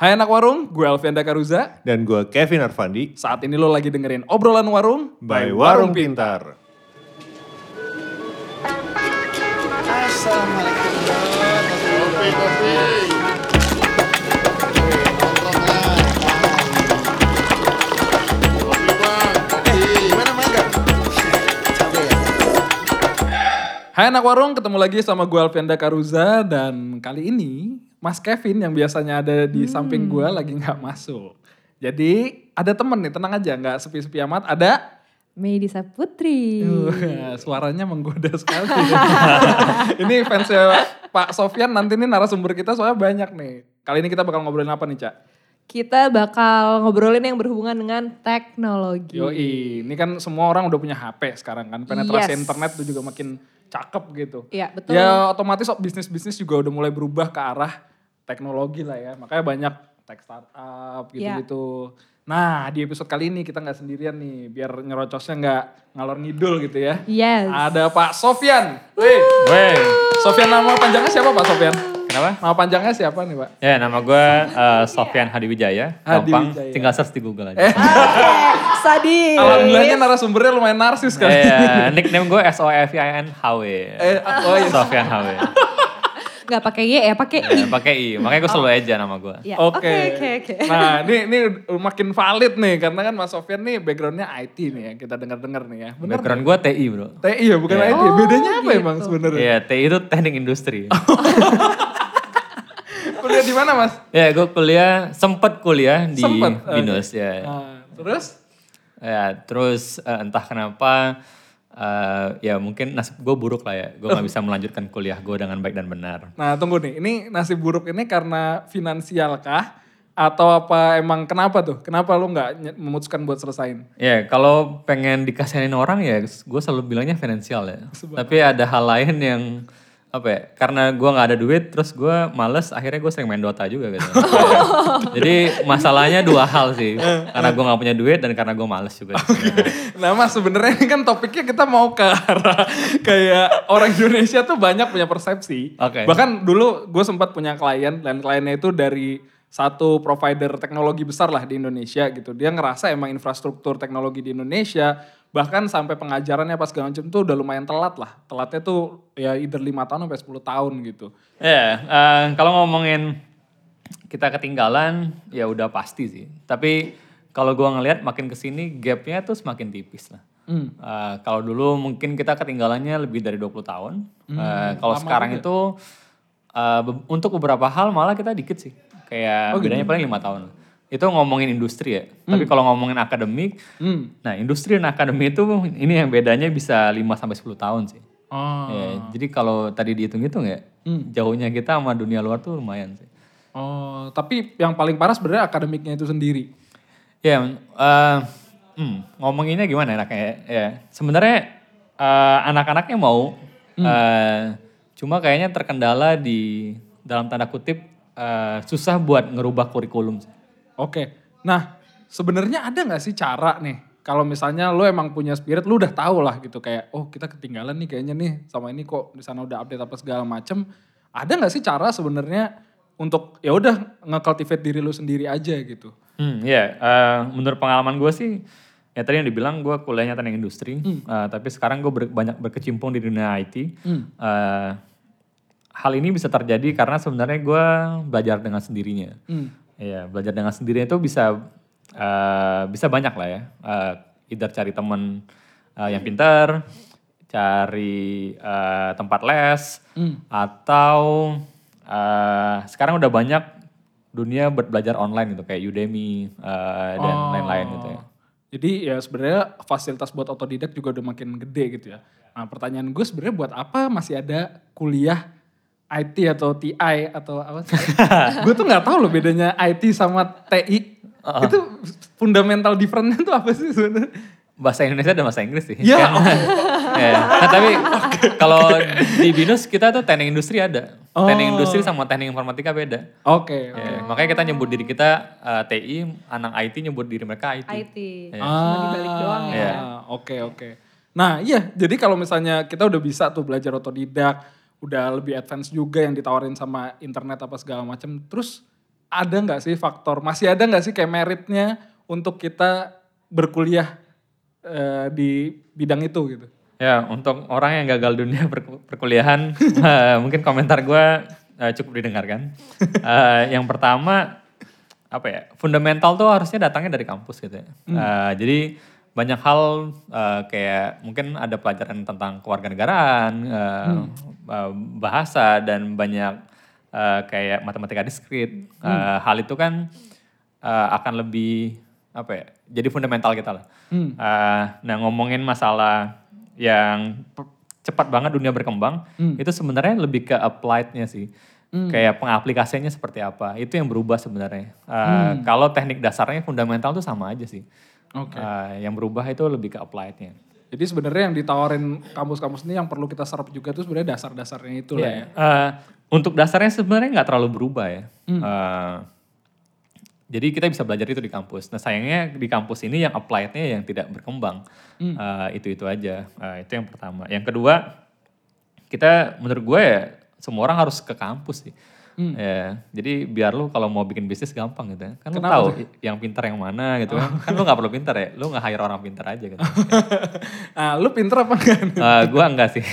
Hai anak warung, gue Alfian Dakaruza. Dan gue Kevin Arfandi. Saat ini lo lagi dengerin obrolan warung By Warung Pintar. Assalamualaikum Kopi, kopi. Hai anak warung, ketemu lagi sama gue Alfian Dakaruza. Dan kali ini Mas Kevin yang biasanya ada di samping gue lagi nggak masuk. Jadi ada temen nih, tenang aja, nggak sepi-sepi amat. Ada Medisa Putri. Uh, suaranya menggoda sekali. ini fansnya Pak Sofyan nanti nih narasumber kita soalnya banyak nih. Kali ini kita bakal ngobrolin apa nih, Cak? Kita bakal ngobrolin yang berhubungan dengan teknologi. Yoi, ini kan semua orang udah punya HP sekarang kan. Penetrasi Yes. internet tuh juga makin cakep gitu. Iya, betul. Ya otomatis bisnis-bisnis juga udah mulai berubah ke arah teknologi lah ya. Makanya banyak tech startup Iya. gitu-gitu. Nah di episode kali ini kita nggak sendirian nih. Biar nyerocosnya nggak ngalor ngidul gitu ya. Yes. Ada Pak Sofyan. Wih, Wey, Sofyan nama panjangnya siapa Pak Sofyan? kenapa? Nama panjangnya siapa nih Pak? Ya, nama gue uh, Sofyan Hadiwijaya. Hadi Gampang, Wijaya. tinggal search di Google aja. Eh, Sadis. Alhamdulillahnya narasumbernya lumayan narsis kan. Iya, nickname gue S O F I N H W. Eh, oh iya. Sofyan H W. Nggak pakai Y ya, pakai I. Ya, pakai I, makanya gue selalu aja nama gue. Ya, Oke. Oke, oke, oke. Nah, ini ini makin valid nih karena kan Mas Sofyan nih backgroundnya IT nih ya kita dengar-dengar nih ya. Benar. Background gue TI bro. TI ya bukan Iya. IT. Bedanya apa gitu. emang sebenarnya? Iya, TI itu teknik industri. Kuliah di mana Mas? ya, gue kuliah, sempet kuliah di Sempet. Binus ya. Nah, terus? Ya, terus eh, entah kenapa, eh, ya mungkin nasib gue buruk lah ya. Gue gak bisa melanjutkan kuliah gue dengan baik dan benar. Nah tunggu nih, ini nasib buruk ini karena finansial kah? Atau apa emang kenapa tuh? Kenapa lu nggak memutuskan buat selesain? Ya, kalau pengen dikasihin orang ya gue selalu bilangnya finansial ya. Tapi ada hal lain yang apa ya? Karena gue nggak ada duit, terus gue males. Akhirnya gue sering main Dota juga gitu. Jadi masalahnya dua hal sih. Karena gue nggak punya duit dan karena gue males juga. Nah mas sebenarnya ini kan topiknya kita mau ke arah kayak orang Indonesia tuh banyak punya persepsi. Oke. Bahkan dulu gue sempat punya klien dan kliennya itu dari satu provider teknologi besar lah di Indonesia gitu. Dia ngerasa emang infrastruktur teknologi di Indonesia bahkan sampai pengajarannya pas segala macam tuh udah lumayan telat lah. Telatnya tuh ya either 5 tahun sampai 10 tahun gitu. Ya, eh, kalau ngomongin kita ketinggalan, ya udah pasti sih. Tapi kalau gua ngelihat makin ke sini gapnya tuh semakin tipis lah. Hmm. Eh, kalau dulu mungkin kita ketinggalannya lebih dari 20 tahun. Hmm, Eh, kalau sekarang itu eh, be- untuk beberapa hal malah kita dikit sih. Kayak Oh, gitu. bedanya paling lima tahun. Itu ngomongin industri ya. Tapi kalau ngomongin akademik, Hmm. nah industri dan akademik itu ini yang bedanya bisa 5 sampai 10 tahun sih. Oh. Ya, jadi kalau tadi dihitung-hitung ya, Hmm. jauhnya kita sama dunia luar tuh lumayan sih. Oh, tapi yang paling parah sebenarnya akademiknya itu sendiri. Ya, eh, hmm, ngomonginnya gimana enaknya ya? ya sebenarnya eh, anak-anaknya mau, eh, cuma kayaknya terkendala di dalam tanda kutip eh, susah buat ngerubah kurikulum. Oke. Nah, sebenarnya ada nggak sih cara nih kalau misalnya lo emang punya spirit, lo udah tahu lah gitu kayak oh kita ketinggalan nih kayaknya nih sama ini kok di sana udah update apa segala macem. Ada nggak sih cara sebenarnya untuk ya udah nge-cultivate diri lo sendiri aja gitu. Hmm, ya, eh, menurut pengalaman gue sih, ya tadi yang dibilang gue kuliahnya teknik industri, eh, tapi sekarang gue banyak berkecimpung di dunia IT. Eh, hal ini bisa terjadi karena sebenarnya gue belajar dengan sendirinya. Hmm. Iya, belajar dengan sendirinya itu bisa eh, bisa banyak lah ya. Eh, either cari temen eh, yang pintar, cari eh, tempat les, atau eh, sekarang udah banyak dunia buat belajar online gitu kayak Udemy eh, dan Oh. lain-lain gitu ya. Jadi ya sebenarnya fasilitas buat otodidak juga udah makin gede gitu ya. Nah pertanyaan gue sebenarnya buat apa masih ada kuliah IT atau TI atau apa? gue tuh nggak tahu loh bedanya IT sama TI. Itu fundamental difference tuh apa sih sebenarnya? Bahasa Indonesia dan bahasa Inggris sih. Ya, Kan- Ya. Nah, tapi kalau di Binus kita tuh teknik industri ada. Teknik Oh. industri sama teknik informatika beda. Oke. oke. Ya, makanya kita nyebut diri kita eh, TI, anak IT nyebut diri mereka IT. IT. Iya. Cuma dibalik doang ya. Iya. Ah, Oke oke. Nah iya jadi kalau misalnya kita udah bisa tuh belajar otodidak, udah lebih advance juga yang ditawarin sama internet apa segala macam, terus ada nggak sih faktor, masih ada nggak sih kayak meritnya untuk kita berkuliah eh, di bidang itu gitu? Ya, untuk orang yang gagal dunia per- perkuliahan, eh, mungkin komentar gue eh, cukup didengarkan. Eh, yang pertama, apa ya, fundamental tuh harusnya datangnya dari kampus gitu ya. Eh, jadi banyak hal eh, kayak mungkin ada pelajaran tentang kewarganegaraan, eh, eh, bahasa dan banyak eh, kayak matematika diskrit. Eh, hal itu kan eh, akan lebih apa ya, jadi fundamental kita lah. Eh, nah ngomongin masalah yang cepat banget dunia berkembang, itu sebenarnya lebih ke applied-nya sih. Kayak pengaplikasiannya seperti apa, itu yang berubah sebenarnya. Eh, Kalau teknik dasarnya fundamental tuh sama aja sih. Oke. Eh, yang berubah itu lebih ke applied-nya. Jadi sebenarnya yang ditawarin kampus-kampus ini yang perlu kita serap juga itu sebenarnya dasar-dasarnya itu lah ya. Iya. Eh, untuk dasarnya sebenarnya nggak terlalu berubah ya. Eh, jadi kita bisa belajar itu di kampus. Nah sayangnya di kampus ini yang applied-nya yang tidak berkembang. Eh, itu-itu aja. Eh, itu yang pertama. Yang kedua, kita menurut gue ya semua orang harus ke kampus sih. Ya, jadi biar lu kalau mau bikin bisnis gampang gitu ya. Kan lu Kenapa tahu tuh? yang pintar yang mana gitu kan. Kan lu gak perlu pintar ya. Lu nge-hire orang pintar aja gitu. Nah, lu pinter apa enggak? Eh, gua enggak sih.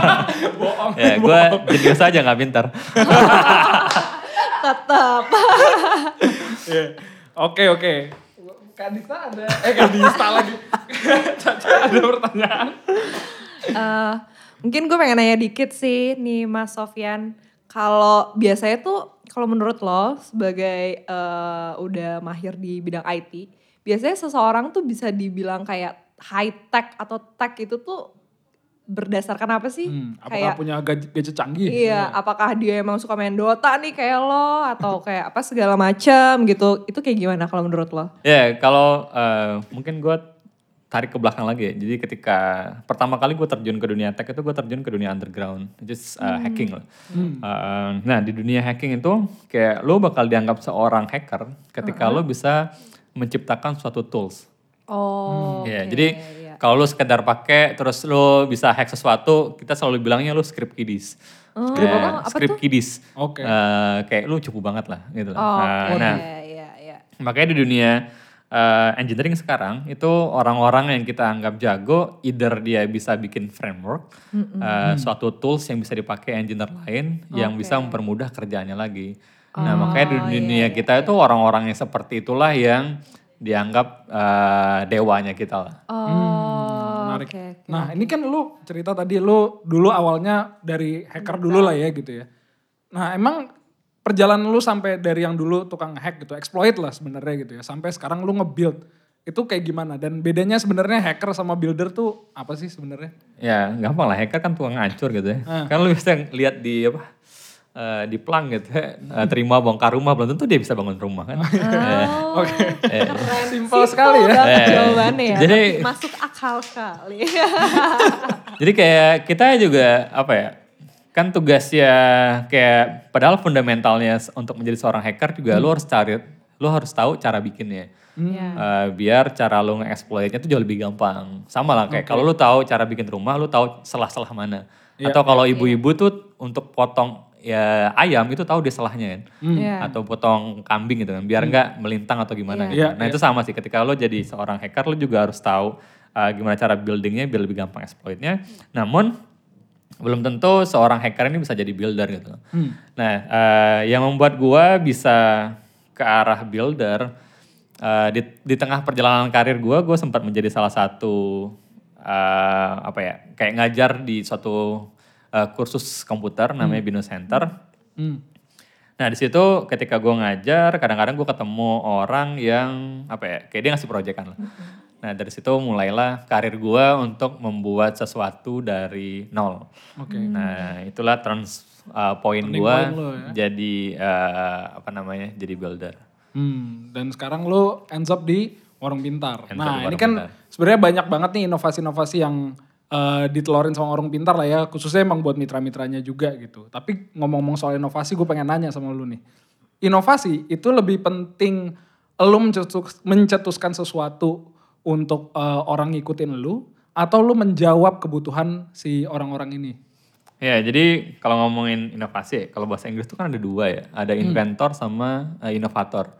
Bohong. ya, gua jenius aja gak pintar. Tetap. Iya. Oke, oke. Kak Dista ada, eh Kak Dista lagi. Caca ada pertanyaan. Eh, mungkin gue pengen nanya dikit sih nih Mas Sofyan. Kalau biasanya tuh kalau menurut lo sebagai eh, udah mahir di bidang IT, biasanya seseorang tuh bisa dibilang kayak high tech atau tech itu tuh berdasarkan apa sih? Hmm, apakah kayak punya gadget, gadget canggih? Iya, apakah dia emang suka main Dota nih kayak lo atau kayak apa segala macam gitu. Itu kayak gimana kalau menurut lo? Ya, kalau eh, mungkin gue tarik ke belakang lagi ya. Jadi ketika pertama kali gue terjun ke dunia tech itu gue terjun ke dunia underground, just uh, hacking lah. Eh, nah di dunia hacking itu kayak lo bakal dianggap seorang hacker ketika lo bisa menciptakan suatu tools. Oh, Ya, oke, jadi iya. kalau lo sekedar pakai terus lo bisa hack sesuatu, kita selalu bilangnya lo script kiddies. Script Ya, apa? Apa script tuh? kiddies. Oke. Eh, kayak lo cukup banget lah gitu lah. Oh, Nah, oke, nah, iya, iya. Makanya di dunia eh, engineering sekarang itu orang-orang yang kita anggap jago, either dia bisa bikin framework, eh, suatu tools yang bisa dipakai engineer lain yang bisa mempermudah kerjaannya lagi. Nah makanya di dunia kita itu orang-orang yang seperti itulah yang dianggap eh, dewanya kita lah. Oh, Menarik. oke. oke. Nah ini kan lu cerita tadi lu dulu awalnya dari hacker dulu lah ya gitu ya. Nah emang perjalanan lu sampai dari yang dulu tukang hack gitu, exploit lah sebenarnya gitu ya. Sampai sekarang lu nge-build. Itu kayak gimana? Dan bedanya sebenarnya hacker sama builder tuh apa sih sebenarnya? Ya gampang lah, hacker kan tukang ngancur gitu ya. Kan lu bisa lihat di apa eh, di plang gitu ya, eh, terima bongkar rumah belum tentu dia bisa bangun rumah kan. Eh, Oke. Keren. Simpel sekali ya. banget Eh, jawabannya ya. jadi- masuk akal sekali. Jadi kayak kita juga apa ya? Kan tugasnya kayak padahal fundamentalnya untuk menjadi seorang hacker juga lu harus cari lu harus tahu cara bikinnya. Iya. Eh, biar cara lu nge-exploitnya itu jauh lebih gampang. Sama lah kayak kalau lu tahu cara bikin rumah, lu tahu selah-selah mana. Iya, Atau kalau ibu-ibu tuh untuk potong ya ayam itu tahu dia selahnya kan. Iya. Atau potong kambing gitu kan, biar nggak melintang atau gimana Iya. gitu. Iya, Nah itu sama sih ketika lo jadi seorang hacker, lo juga harus tahu uh, gimana cara buildingnya biar lebih gampang exploitnya. Namun belum tentu seorang hacker ini bisa jadi builder gitu. Nah uh, yang membuat gua bisa ke arah builder uh, di, di tengah perjalanan karir gua, gua sempat menjadi salah satu uh, apa ya kayak ngajar di suatu uh, kursus komputer namanya Bino Center. Hmm. Nah di situ ketika gue ngajar, kadang-kadang gue ketemu orang yang apa ya, kayak dia ngasih proyekan lah. Nah dari situ mulailah karir gue untuk membuat sesuatu dari nol. Oke. Nah itulah trans uh, point Turning gue lo ya. jadi uh, apa namanya, jadi builder. Hmm, dan sekarang lu ends up di Warung Pintar. Ends nah di ini Warung kan sebenarnya banyak banget nih inovasi-inovasi yang eh, ditelorin sama Warung Pintar lah ya. Khususnya emang buat mitra-mitranya juga gitu. Tapi ngomong-ngomong soal inovasi gue pengen nanya sama lu nih. Inovasi itu lebih penting mencetus- mencetuskan sesuatu untuk eh, orang ngikutin lu. Atau lu menjawab kebutuhan si orang-orang ini? Ya, jadi kalau ngomongin inovasi, kalau bahasa Inggris itu kan ada dua ya, ada inventor sama eh, inovator.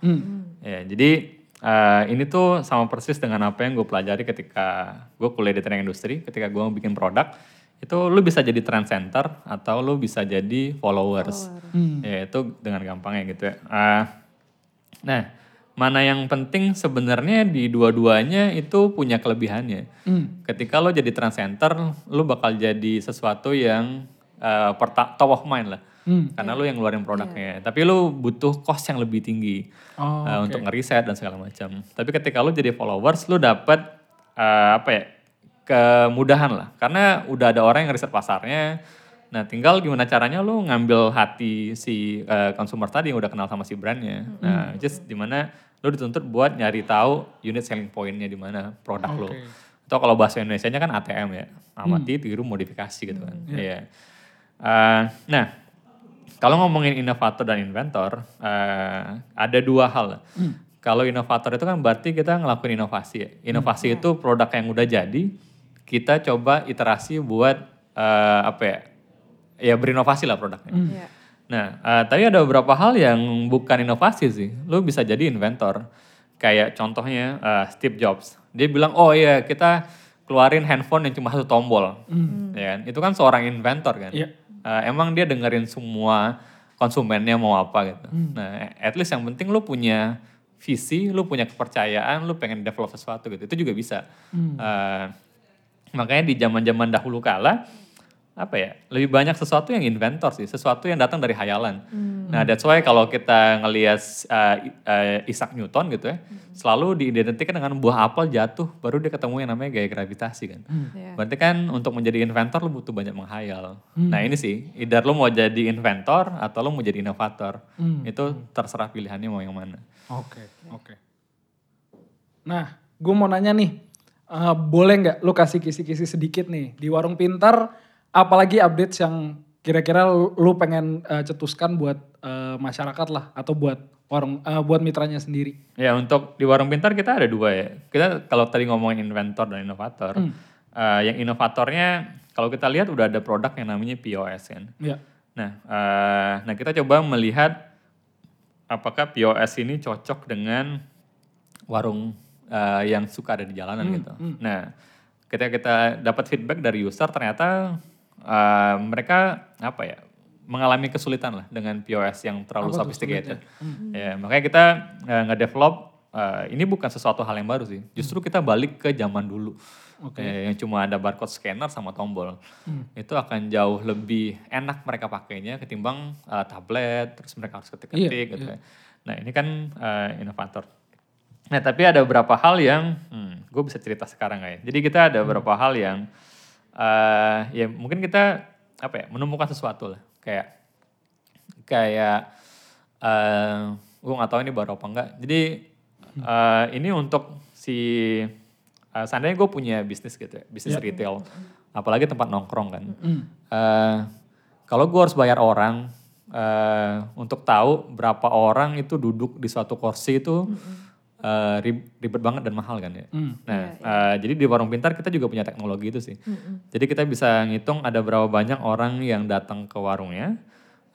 Ya, jadi eh, ini tuh sama persis dengan apa yang gue pelajari ketika gue kuliah di teknik industri, ketika gue bikin produk, itu lu bisa jadi trend center atau lu bisa jadi followers. Ya, itu dengan gampangnya gitu ya. Eh, nah, mana yang penting sebenarnya di dua-duanya itu punya kelebihannya. Ketika lo jadi trend center, lo bakal jadi sesuatu yang eh, perta- top of mind lah. Karena lo yang ngeluarin produknya. Tapi lo butuh cost yang lebih tinggi Oh, eh, untuk ngeriset dan segala macam. Tapi ketika lo jadi followers, lo dapat eh, apa ya kemudahan lah. Karena udah ada orang yang ngeriset pasarnya. Nah tinggal gimana caranya lo ngambil hati si eh, consumer tadi yang udah kenal sama si brandnya. Nah just di mana lo dituntut buat nyari tahu unit selling point-nya di mana produk lo. Oke. Atau kalau bahasa Indonesia-nya kan ATM ya. Amati, tiru, modifikasi gitu kan. Iya. Eh, nah, kalau ngomongin inovator dan inventor, eh, ada dua hal. Kalau inovator itu kan berarti kita ngelakuin inovasi ya. Inovasi itu produk yang udah jadi, kita coba iterasi buat eh, apa ya, ya berinovasi lah produknya. Iya. Nah, eh, tapi ada beberapa hal yang bukan inovasi sih. Lu bisa jadi inventor. Kayak contohnya eh, Steve Jobs. Dia bilang, oh iya kita keluarin handphone yang cuma satu tombol. Ya kan? Itu kan seorang inventor kan. Iya. Eh, emang dia dengerin semua konsumennya mau apa gitu. Nah, at least yang penting lu punya visi, lu punya kepercayaan, lu pengen develop sesuatu gitu. Itu juga bisa. Eh, makanya di zaman-zaman dahulu kala apa ya lebih banyak sesuatu yang inventor sih sesuatu yang datang dari hayalan nah that's why kalau kita ngelihat uh, uh, Isaac Newton gitu ya selalu diidentikan dengan buah apel jatuh baru dia ketemu yang namanya gaya gravitasi kan. Iya. berarti kan untuk menjadi inventor lu butuh banyak menghayal. Nah ini sih either lu mau jadi inventor atau lu mau jadi inovator. Itu terserah pilihannya mau yang mana. Oke, oke. Nah, gue mau nanya nih, eh, boleh nggak lu kasih kisi-kisi sedikit nih di warung pintar, apalagi updates yang kira-kira lu, pengen eh, cetuskan buat eh, masyarakat lah atau buat warung, eh, buat mitranya sendiri. Ya untuk di warung pintar kita ada dua ya. Kita kalau tadi ngomongin inventor dan inovator, eh, yang inovatornya kalau kita lihat udah ada produk yang namanya POS kan. Ya. Nah, eh, nah kita coba melihat apakah POS ini cocok dengan warung eh, yang suka ada di jalanan gitu. Nah, ketika kita dapat feedback dari user ternyata eh, mereka apa ya mengalami kesulitan lah dengan POS yang terlalu Apa sophisticated. Ya, makanya kita eh, nge-develop eh, ini bukan sesuatu hal yang baru sih. Justru kita balik ke zaman dulu. Eh, yang cuma ada barcode scanner sama tombol. Itu akan jauh lebih enak mereka pakainya ketimbang eh, tablet terus mereka harus ketik-ketik gitu ya. Nah, ini kan eh, inovator. Nah, tapi ada beberapa hal yang hmm, gue bisa cerita sekarang ya. Jadi kita ada beberapa hal yang eh, ya mungkin kita apa ya menemukan sesuatu lah. Kayak kayak eh gue nggak tahu ini baru apa enggak. Jadi eh, ini untuk si eh, seandainya gue punya bisnis gitu ya, bisnis retail, apalagi tempat nongkrong kan. Eh, kalau gue harus bayar orang eh, untuk tahu berapa orang itu duduk di suatu kursi itu eh, rib- ribet banget dan mahal kan ya. Nah, eh, jadi di warung pintar kita juga punya teknologi itu sih. Jadi kita bisa ngitung ada berapa banyak orang yang datang ke warungnya,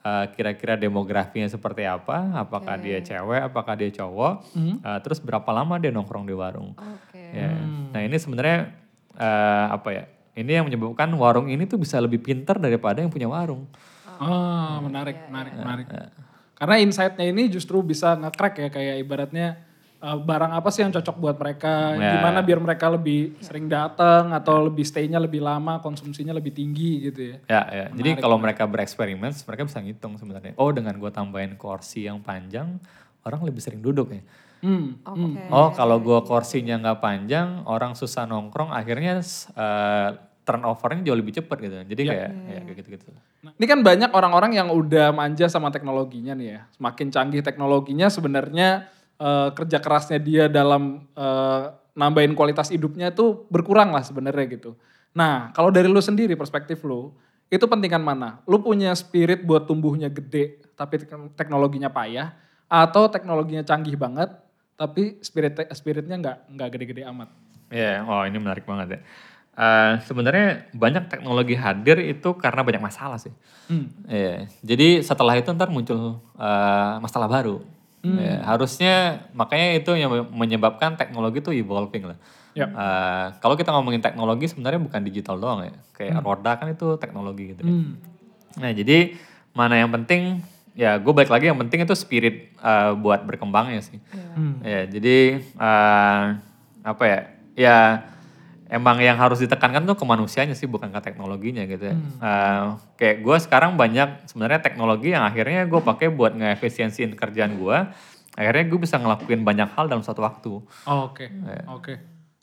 eh, kira-kira demografinya seperti apa, apakah dia cewek, apakah dia cowok, eh, terus berapa lama dia nongkrong di warung. Oke. Ya. Nah ini sebenarnya eh, apa ya? Ini yang menyebabkan warung ini tuh bisa lebih pintar daripada yang punya warung. Oh, menarik, menarik, menarik. Karena insight-nya ini justru bisa nge-crack ya kayak ibaratnya eh, barang apa sih yang cocok buat mereka, Ya. gimana biar mereka lebih sering datang atau lebih stay-nya lebih lama, konsumsinya lebih tinggi gitu ya. Ya, ya. Jadi kalau mereka bereksperimen, mereka bisa ngitung sebenarnya. Oh, dengan gue tambahin kursi yang panjang, orang lebih sering duduk ya. Hmm. Oke. Oh, kalau gue kursinya nggak panjang, orang susah nongkrong, akhirnya eh, turnovernya jauh lebih cepat gitu. Jadi kayak, ya kayak gitu-gitu. Nah, ini kan banyak orang-orang yang udah manja sama teknologinya nih ya. Semakin canggih teknologinya sebenarnya eh, kerja kerasnya dia dalam eh, nambahin kualitas hidupnya itu berkurang lah sebenarnya gitu. Nah, kalau dari lu sendiri perspektif lu, itu pentingan mana? Lu punya spirit buat tumbuhnya gede tapi tek- teknologinya payah atau teknologinya canggih banget tapi spirit spiritnya nggak nggak gede-gede amat. Ya, oh ini menarik banget ya. eh, sebenarnya banyak teknologi hadir itu karena banyak masalah sih. Iya. Jadi setelah itu ntar muncul eh, masalah baru. Iya, harusnya makanya itu yang menyebabkan teknologi itu evolving lah. Yap. Eh, kalau kita ngomongin teknologi sebenarnya bukan digital doang ya. Kayak roda kan itu teknologi gitu. ya. Nah jadi mana yang penting ya gue balik lagi yang penting itu spirit eh, buat berkembangnya sih. Ya jadi eh, apa ya ya emang yang harus ditekankan tuh ke manusianya sih bukan ke teknologinya gitu ya. Eh, kayak gue sekarang banyak sebenarnya teknologi yang akhirnya gue pakai buat ngeefisiensiin kerjaan gue. Akhirnya gue bisa ngelakuin banyak hal dalam satu waktu. Oh, Oke, oke.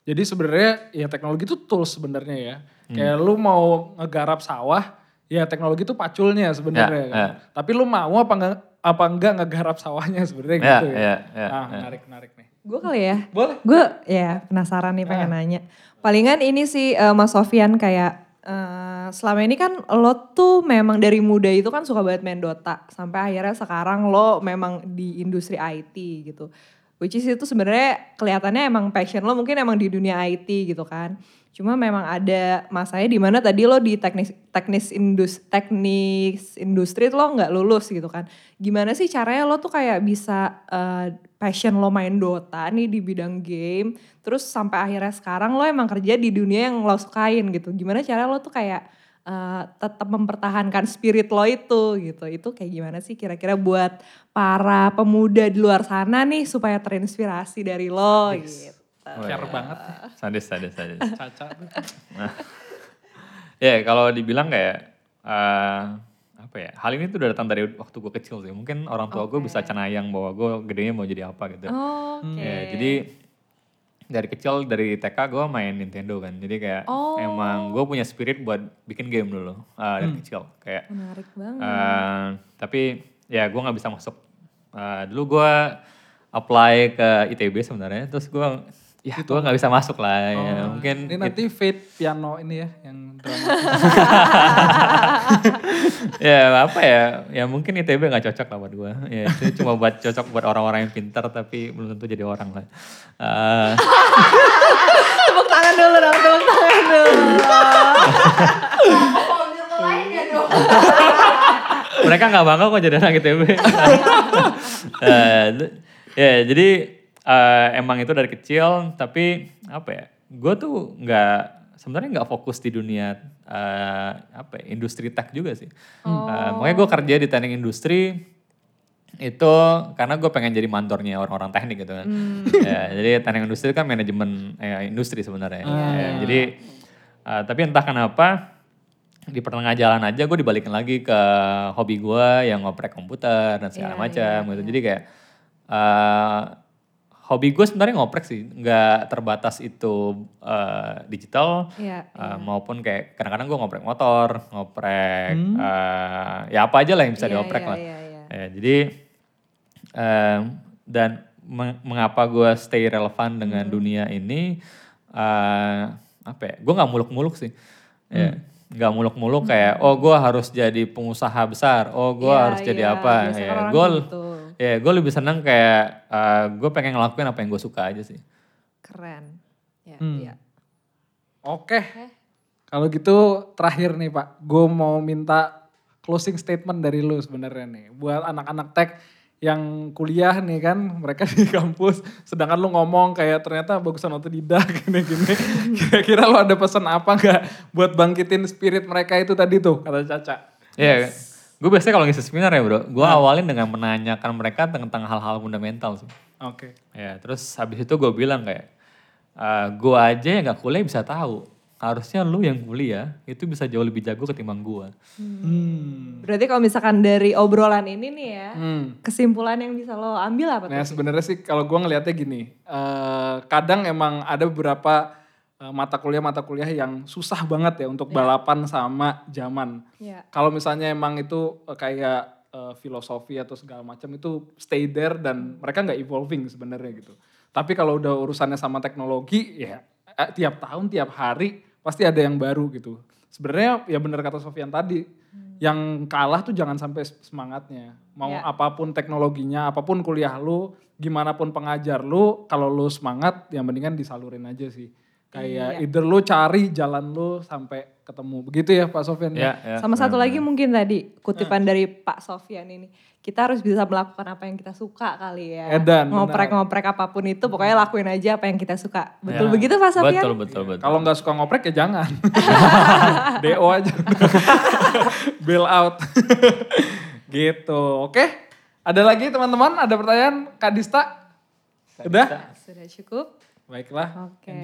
Jadi sebenarnya ya teknologi itu tools sebenarnya ya. Kayak lu mau ngegarap sawah, ya teknologi itu paculnya sebenarnya. Ya, kan. ya. Tapi lu mau apa enggak apa enggak ngegarap sawahnya sebenarnya Ya, gitu ya. ya, ya, ah, ya. menarik menarik nih. Gue kali ya. Boleh. Gue ya penasaran nih pengen nanya. Palingan ini sih eh, Mas Sofian kayak eh, selama ini kan lo tuh memang dari muda itu kan suka banget main Dota. Sampai akhirnya sekarang lo memang di industri IT gitu. Which is itu sebenarnya kelihatannya emang passion lo mungkin emang di dunia IT gitu kan. Cuma memang ada masanya di mana tadi lo di teknis teknis indus teknis industri lo nggak lulus gitu kan. Gimana sih caranya lo tuh kayak bisa eh, passion lo main Dota nih di bidang game, terus sampai akhirnya sekarang lo emang kerja di dunia yang lo sukain gitu. Gimana cara lo tuh kayak eh, tetap mempertahankan spirit lo itu gitu. Itu kayak gimana sih kira-kira buat para pemuda di luar sana nih supaya terinspirasi dari lo gitu. Care banget nih, Sadis, sadis, sadis. Caca. tuh. Ya kalau dibilang kayak eh, apa ya hal ini tuh udah datang dari waktu gue kecil sih. Mungkin orang tua gue bisa cenayang bahwa gue gedenya mau jadi apa gitu. Oke. Ya, jadi dari kecil dari TK gue main Nintendo kan. Jadi kayak Oh. emang gue punya spirit buat bikin game dulu eh, dari kecil. Kayak Menarik banget. eh, tapi ya gue nggak bisa masuk. Eh, dulu gue apply ke ITB sebenarnya. Terus gue ya gue nggak bisa masuk lah. ya. Mungkin Ini nanti Fate piano ini ya yang drama. ya apa ya ya mungkin ITB nggak cocok lah buat gue ya itu cuma buat cocok buat orang-orang yang pintar tapi belum tentu jadi orang lah Eh, tepuk tangan dulu dong, tepuk tangan dulu. mereka nggak bangga kok jadi anak ITB d- ya jadi eh, emang itu dari kecil tapi apa ya gue tuh nggak sebenarnya nggak fokus di dunia eh, apa ya, industri tech juga sih Eh, makanya gue kerja di teknik industri itu karena gue pengen jadi mandornya orang-orang teknik gitu kan. ya, jadi teknik industri kan manajemen eh, industri sebenarnya. Ya, jadi eh, tapi entah kenapa di pertengah jalan aja gue dibalikin lagi ke hobi gue yang ngoprek komputer dan segala Iya, macam gitu. Jadi kayak hobi gue sebenarnya ngoprek sih, nggak terbatas itu eh, digital Iya, eh, maupun kayak kadang-kadang gue ngoprek motor, ngoprek eh, ya apa aja lah yang bisa Iya, dioprek iya, lah. iya, iya. Ya, jadi em, dan meng- mengapa gue stay relevan dengan Hmm. dunia ini eh, apa ya? Gue nggak muluk-muluk sih. Ya, Hmm. nggak muluk-muluk kayak oh gue harus jadi pengusaha besar, oh gue Iya, harus jadi iya, apa? biasanya Ya, gue gitu. Ya gue lebih seneng kayak gue pengen ngelakuin apa yang gue suka aja sih. Keren. Ya, Hmm. iya. Oke. Kalau gitu terakhir nih Pak, gue mau minta closing statement dari lu sebenarnya nih. Buat anak-anak tech yang kuliah nih kan, mereka di kampus, sedangkan lu ngomong kayak ternyata bagusan otodidak gini-gini. Kira-kira lu ada pesan apa nggak buat bangkitin spirit mereka itu tadi tuh, kata Caca. Ya, gue biasanya kalau ngisi seminar ya bro, gue Nah. awalin dengan menanyakan mereka tentang hal-hal fundamental sih. Oke. Ya, terus habis itu gue bilang kayak, "Eh, gue aja yang gak kuliah bisa tahu. Harusnya lu yang kuliah itu bisa jauh lebih jago ketimbang gue. Hmm. Berarti kalau misalkan dari obrolan ini nih ya, Hmm. kesimpulan yang bisa lo ambil apa Nah sebenarnya sih kalau gue ngelihatnya gini, eh, kadang emang ada beberapa eh, mata kuliah-mata kuliah yang susah banget ya untuk balapan sama zaman. Ya. Kalau misalnya emang itu eh, kayak eh, filosofi atau segala macam itu stay there dan mereka nggak evolving sebenarnya gitu. Tapi kalau udah urusannya sama teknologi ya eh, tiap tahun tiap hari pasti ada yang baru gitu. Sebenarnya ya benar kata Sofian tadi, yang kalah tuh jangan sampai semangatnya. Mau Ya. apa pun teknologinya, apa pun kuliah lu, gimana pun pengajar lu, kalau lu semangat ya mendingan disalurin aja sih. Kayak either lu cari jalan lu sampai ketemu. Begitu ya Pak Sofyan? Ya, ya. Sama satu lagi mungkin tadi kutipan dari Pak Sofyan ini. Kita harus bisa melakukan apa yang kita suka kali ya. Edan, Ngoprek-ngoprek apa pun itu pokoknya lakuin aja apa yang kita suka. Betul Ya. begitu Pak Sofyan? Betul, betul, betul. Kalau nggak suka ngoprek ya jangan. DO aja. Bail out. gitu. Oke. Ada lagi teman-teman? Ada pertanyaan? Kak Dista? Udah? Sudah cukup? Baiklah. Oke.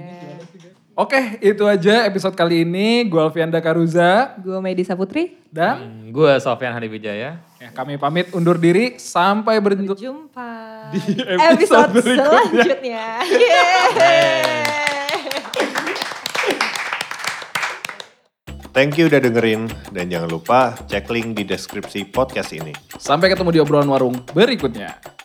Oke, itu aja episode kali ini. Gue Alfianda Karuza Gue Medisa Putri. dan Hmm, Gue Sofyan Hadiwijaya. ya, kami pamit undur diri sampai berjumpa. Jumpa Di episode, episode berikutnya. selanjutnya. Yeay. Thank you udah dengerin dan jangan lupa cek link di deskripsi podcast ini. Sampai ketemu di obrolan warung berikutnya.